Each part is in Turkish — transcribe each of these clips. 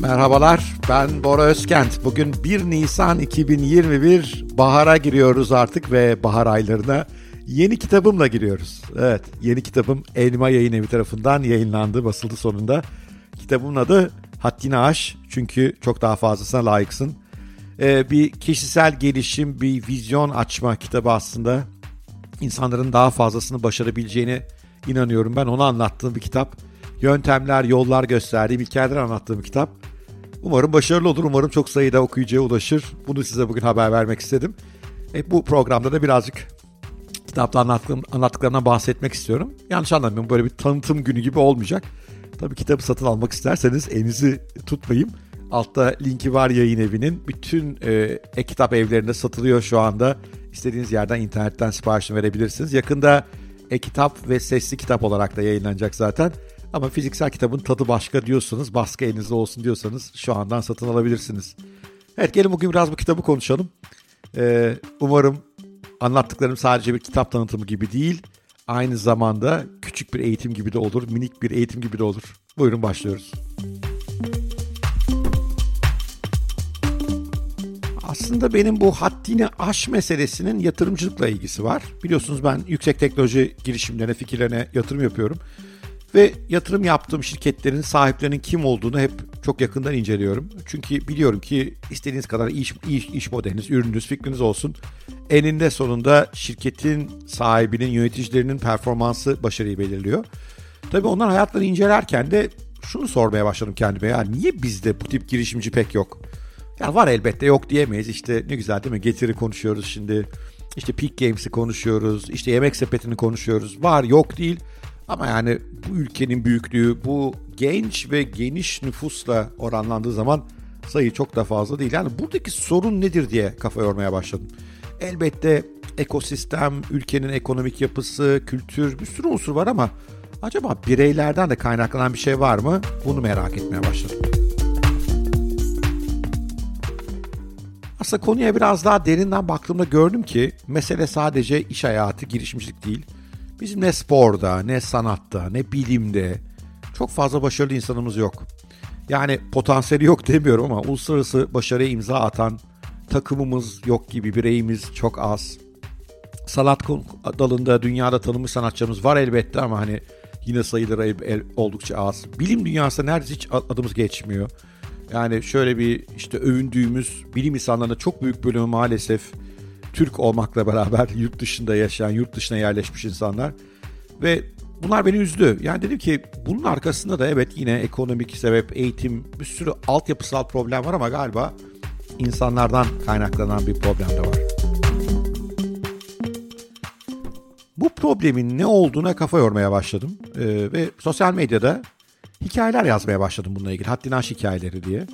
Merhabalar, ben Bora Özkent. Bugün 1 Nisan 2021, bahara giriyoruz artık ve bahar aylarına yeni kitabımla giriyoruz. Evet, yeni kitabım Elma Yayın Evi tarafından yayınlandı, basıldı sonunda. Kitabımın adı Haddini Aş, çünkü çok daha fazlasına layıksın. Ee, bir kişisel gelişim, bir vizyon açma kitabı aslında. İnsanların daha fazlasını başarabileceğine inanıyorum ben. Onu anlattığım bir kitap. Yöntemler, yollar gösterdiğim, hikayeler anlattığım kitap. Umarım başarılı olur. Umarım çok sayıda okuyucuya ulaşır. Bunu size bugün haber vermek istedim. E, bu programda da birazcık kitapta anlattığım, anlattıklarından bahsetmek istiyorum. Yanlış anlamayın böyle bir tanıtım günü gibi olmayacak. Tabii kitabı satın almak isterseniz elinizi tutmayayım. Altta linki var yayın evinin. Bütün e, e-kitap evlerinde satılıyor şu anda. İstediğiniz yerden internetten siparişini verebilirsiniz. Yakında e-kitap ve sesli kitap olarak da yayınlanacak zaten. Ama fiziksel kitabın tadı başka diyorsanız, baskı elinizde olsun diyorsanız şu andan satın alabilirsiniz. Evet gelin bugün biraz bu kitabı konuşalım. Ee, umarım anlattıklarım sadece bir kitap tanıtımı gibi değil, aynı zamanda küçük bir eğitim gibi de olur, minik bir eğitim gibi de olur. Buyurun başlıyoruz. Aslında benim bu haddini aş meselesinin yatırımcılıkla ilgisi var. Biliyorsunuz ben yüksek teknoloji girişimlerine, fikirlerine yatırım yapıyorum. Ve yatırım yaptığım şirketlerin sahiplerinin kim olduğunu hep çok yakından inceliyorum. Çünkü biliyorum ki istediğiniz kadar iş, iş, iş modeliniz, ürününüz, fikriniz olsun. Eninde sonunda şirketin sahibinin, yöneticilerinin performansı başarıyı belirliyor. Tabii onlar hayatlarını incelerken de şunu sormaya başladım kendime. Ya niye bizde bu tip girişimci pek yok? Ya var elbette yok diyemeyiz. İşte ne güzel değil mi? Getiri konuşuyoruz şimdi. İşte Peak Games'i konuşuyoruz. İşte yemek sepetini konuşuyoruz. Var yok değil. Ama yani bu ülkenin büyüklüğü bu genç ve geniş nüfusla oranlandığı zaman sayı çok da fazla değil. Yani buradaki sorun nedir diye kafa yormaya başladım. Elbette ekosistem, ülkenin ekonomik yapısı, kültür bir sürü unsur var ama acaba bireylerden de kaynaklanan bir şey var mı? Bunu merak etmeye başladım. Aslında konuya biraz daha derinden baktığımda gördüm ki mesele sadece iş hayatı, girişimcilik değil Bizim ne sporda, ne sanatta, ne bilimde çok fazla başarılı insanımız yok. Yani potansiyeli yok demiyorum ama uluslararası başarıya imza atan takımımız yok gibi bireyimiz çok az. Sanat dalında dünyada tanınmış sanatçımız var elbette ama hani yine sayıları oldukça az. Bilim dünyasında neredeyse hiç adımız geçmiyor. Yani şöyle bir işte övündüğümüz bilim insanlarında çok büyük bölümü maalesef Türk olmakla beraber yurt dışında yaşayan, yurt dışına yerleşmiş insanlar. Ve bunlar beni üzdü. Yani dedim ki bunun arkasında da evet yine ekonomik sebep, eğitim, bir sürü altyapısal problem var ama galiba insanlardan kaynaklanan bir problem de var. Bu problemin ne olduğuna kafa yormaya başladım ee, ve sosyal medyada hikayeler yazmaya başladım bununla ilgili. Haddinaş hikayeleri diye.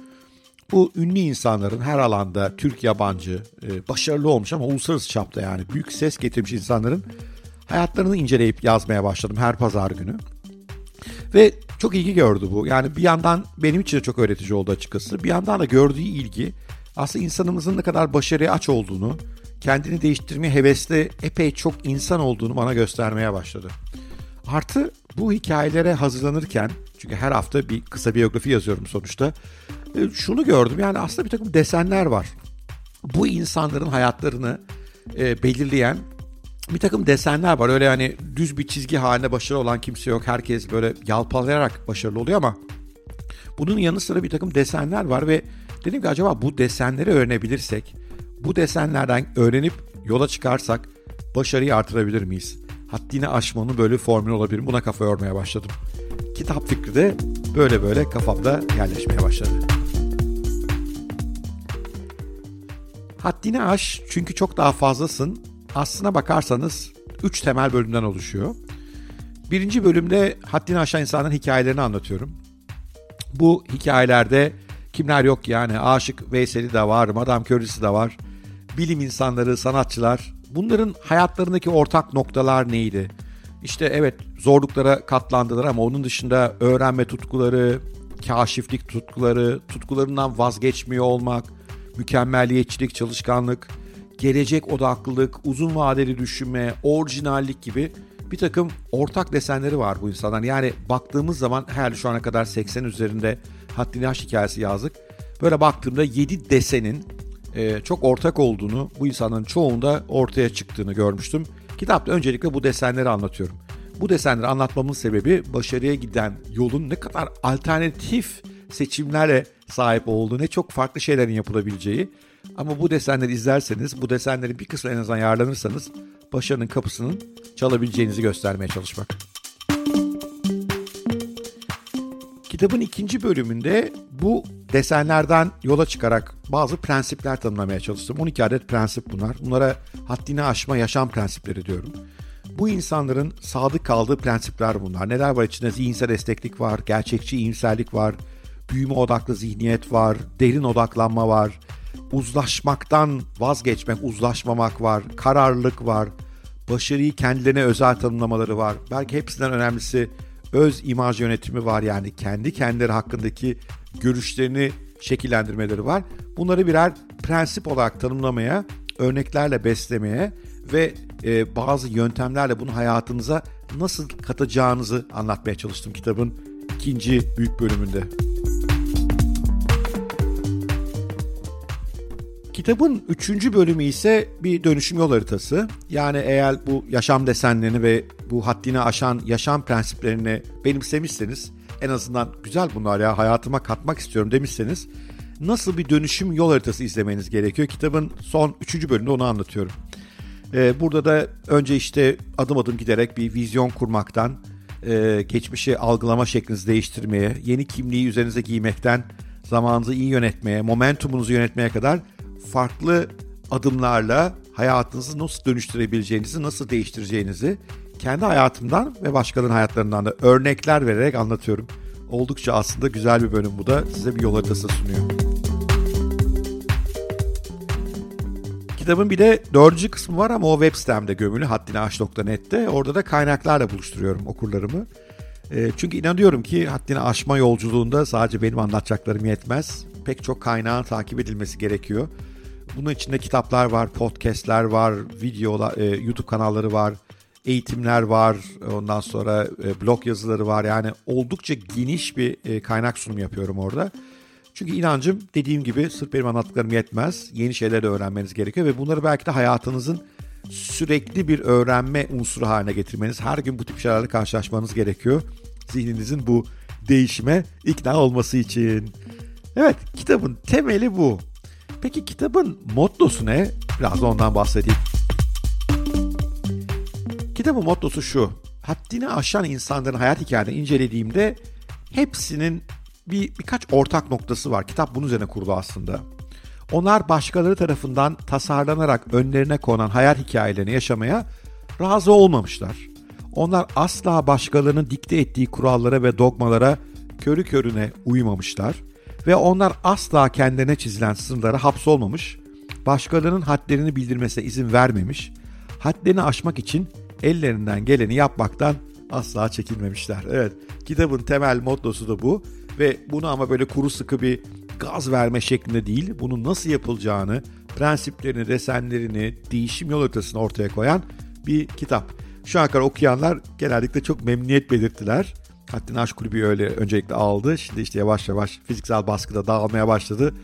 Bu ünlü insanların her alanda Türk yabancı, e, başarılı olmuş ama uluslararası çapta yani büyük ses getirmiş insanların hayatlarını inceleyip yazmaya başladım her pazar günü. Ve çok ilgi gördü bu. Yani bir yandan benim için de çok öğretici oldu açıkçası. Bir yandan da gördüğü ilgi aslında insanımızın ne kadar başarıya aç olduğunu, kendini değiştirmeye hevesli epey çok insan olduğunu bana göstermeye başladı. Artı bu hikayelere hazırlanırken çünkü her hafta bir kısa biyografi yazıyorum sonuçta. E, şunu gördüm yani aslında bir takım desenler var. Bu insanların hayatlarını e, belirleyen bir takım desenler var. Öyle yani düz bir çizgi halinde başarılı olan kimse yok. Herkes böyle yalpalayarak başarılı oluyor ama bunun yanı sıra bir takım desenler var ve dedim ki acaba bu desenleri öğrenebilirsek, bu desenlerden öğrenip yola çıkarsak başarıyı artırabilir miyiz? Haddini aşmanın böyle formülü olabilir. Buna kafa yormaya başladım. Kitap fikri de böyle böyle kafamda yerleşmeye başladı. Haddini aş çünkü çok daha fazlasın. Aslına bakarsanız 3 temel bölümden oluşuyor. Birinci bölümde haddini aşan insanların hikayelerini anlatıyorum. Bu hikayelerde kimler yok yani Aşık Veysel'i de var, Madame Curry'si de var. Bilim insanları, sanatçılar. Bunların hayatlarındaki ortak noktalar neydi? İşte evet zorluklara katlandılar ama onun dışında öğrenme tutkuları, kaşiflik tutkuları, tutkularından vazgeçmiyor olmak, mükemmelliyetçilik, çalışkanlık, gelecek odaklılık, uzun vadeli düşünme, orijinallik gibi bir takım ortak desenleri var bu insanlar. Yani baktığımız zaman her şu ana kadar 80 üzerinde haddini aş hikayesi yazdık. Böyle baktığımda 7 desenin e, çok ortak olduğunu, bu insanların çoğunda ortaya çıktığını görmüştüm. Kitapta öncelikle bu desenleri anlatıyorum. Bu desenleri anlatmamın sebebi başarıya giden yolun ne kadar alternatif seçimlere sahip olduğu, ne çok farklı şeylerin yapılabileceği. Ama bu desenleri izlerseniz, bu desenlerin bir kısmı en azından yararlanırsanız başarının kapısının çalabileceğinizi göstermeye çalışmak. Kitabın ikinci bölümünde bu desenlerden yola çıkarak bazı prensipler tanımlamaya çalıştım. 12 adet prensip bunlar. Bunlara haddini aşma yaşam prensipleri diyorum. Bu insanların sadık kaldığı prensipler bunlar. Neler var içinde? Zihinsel esneklik var, gerçekçi iyimserlik var, büyüme odaklı zihniyet var, derin odaklanma var, uzlaşmaktan vazgeçmek, uzlaşmamak var, kararlılık var, başarıyı kendilerine özel tanımlamaları var. Belki hepsinden önemlisi öz imaj yönetimi var yani kendi kendileri hakkındaki görüşlerini şekillendirmeleri var. Bunları birer prensip olarak tanımlamaya, örneklerle beslemeye ve e, bazı yöntemlerle bunu hayatınıza nasıl katacağınızı anlatmaya çalıştım kitabın ikinci büyük bölümünde. Kitabın üçüncü bölümü ise bir dönüşüm yol haritası. Yani eğer bu yaşam desenlerini ve bu haddini aşan yaşam prensiplerini benimsemişseniz en azından güzel bunlar ya hayatıma katmak istiyorum demişseniz nasıl bir dönüşüm yol haritası izlemeniz gerekiyor. Kitabın son üçüncü bölümünde onu anlatıyorum. Ee, burada da önce işte adım adım giderek bir vizyon kurmaktan, e, geçmişi algılama şeklinizi değiştirmeye, yeni kimliği üzerinize giymekten, zamanınızı iyi yönetmeye, momentumunuzu yönetmeye kadar farklı adımlarla hayatınızı nasıl dönüştürebileceğinizi, nasıl değiştireceğinizi kendi hayatımdan ve başkalarının hayatlarından da örnekler vererek anlatıyorum. Oldukça aslında güzel bir bölüm bu da size bir yol haritası sunuyor. Kitabın bir de dördüncü kısmı var ama o web sitemde gömülü haddiniaş.net'te. Orada da kaynaklarla buluşturuyorum okurlarımı. E, çünkü inanıyorum ki haddini aşma yolculuğunda sadece benim anlatacaklarım yetmez. Pek çok kaynağın takip edilmesi gerekiyor. Bunun içinde kitaplar var, podcastler var, videolar, e, YouTube kanalları var, eğitimler var, ondan sonra e, blog yazıları var. Yani oldukça geniş bir e, kaynak sunumu yapıyorum orada. Çünkü inancım dediğim gibi sırf benim anlattıklarım yetmez. Yeni şeyler de öğrenmeniz gerekiyor ve bunları belki de hayatınızın sürekli bir öğrenme unsuru haline getirmeniz, her gün bu tip şeylerle karşılaşmanız gerekiyor. Zihninizin bu değişime ikna olması için. Evet, kitabın temeli bu. Peki kitabın mottosu ne? Biraz da ondan bahsedeyim. Kitabın mottosu şu. Haddini aşan insanların hayat hikayelerini incelediğimde hepsinin bir birkaç ortak noktası var. Kitap bunun üzerine kurdu aslında. Onlar başkaları tarafından tasarlanarak önlerine konan hayat hikayelerini yaşamaya razı olmamışlar. Onlar asla başkalarının dikte ettiği kurallara ve dogmalara körü körüne uymamışlar ve onlar asla kendilerine çizilen sınırlara hapsolmamış, başkalarının hadlerini bildirmesine izin vermemiş, hadlerini aşmak için ellerinden geleni yapmaktan asla çekinmemişler. Evet, kitabın temel mottosu da bu ve bunu ama böyle kuru sıkı bir gaz verme şeklinde değil, bunun nasıl yapılacağını, prensiplerini, desenlerini, değişim yol haritasını ortaya koyan bir kitap. Şu ana kadar okuyanlar genellikle çok memnuniyet belirttiler. Haddini Aşk Kulübü öyle öncelikle aldı. Şimdi işte yavaş yavaş fiziksel baskıda dağılmaya başladı.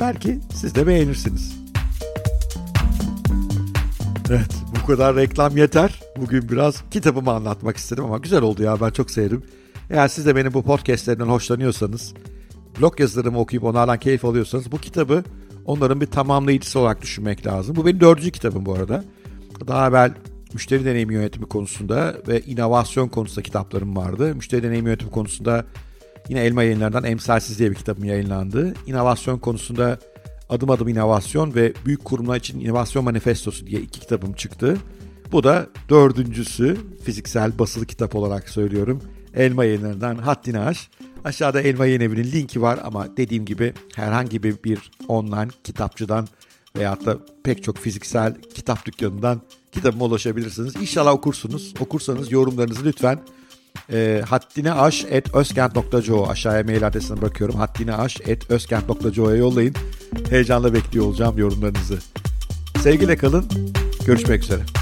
Belki siz de beğenirsiniz. Evet bu kadar reklam yeter. Bugün biraz kitabımı anlatmak istedim ama güzel oldu ya ben çok sevdim. Eğer siz de benim bu podcastlerimden hoşlanıyorsanız, blog yazılarımı okuyup onlardan keyif alıyorsanız bu kitabı onların bir tamamlayıcısı olarak düşünmek lazım. Bu benim dördüncü kitabım bu arada. Daha evvel müşteri deneyimi yönetimi konusunda ve inovasyon konusunda kitaplarım vardı. Müşteri deneyimi yönetimi konusunda yine Elma Yayınları'ndan Emsalsiz diye bir kitabım yayınlandı. İnovasyon konusunda Adım Adım İnovasyon ve Büyük Kurumlar için İnovasyon Manifestosu diye iki kitabım çıktı. Bu da dördüncüsü fiziksel basılı kitap olarak söylüyorum. Elma Yayınları'ndan Haddini Aş. Aşağıda Elma Yayın Evi'nin linki var ama dediğim gibi herhangi bir, online kitapçıdan veyahut da pek çok fiziksel kitap dükkanından kitabıma ulaşabilirsiniz. İnşallah okursunuz. Okursanız yorumlarınızı lütfen e, haddiniaş.özkent.co aşağıya mail adresine bırakıyorum. haddiniaş.özkent.co'ya yollayın. Heyecanla bekliyor olacağım yorumlarınızı. Sevgiyle kalın. Görüşmek üzere.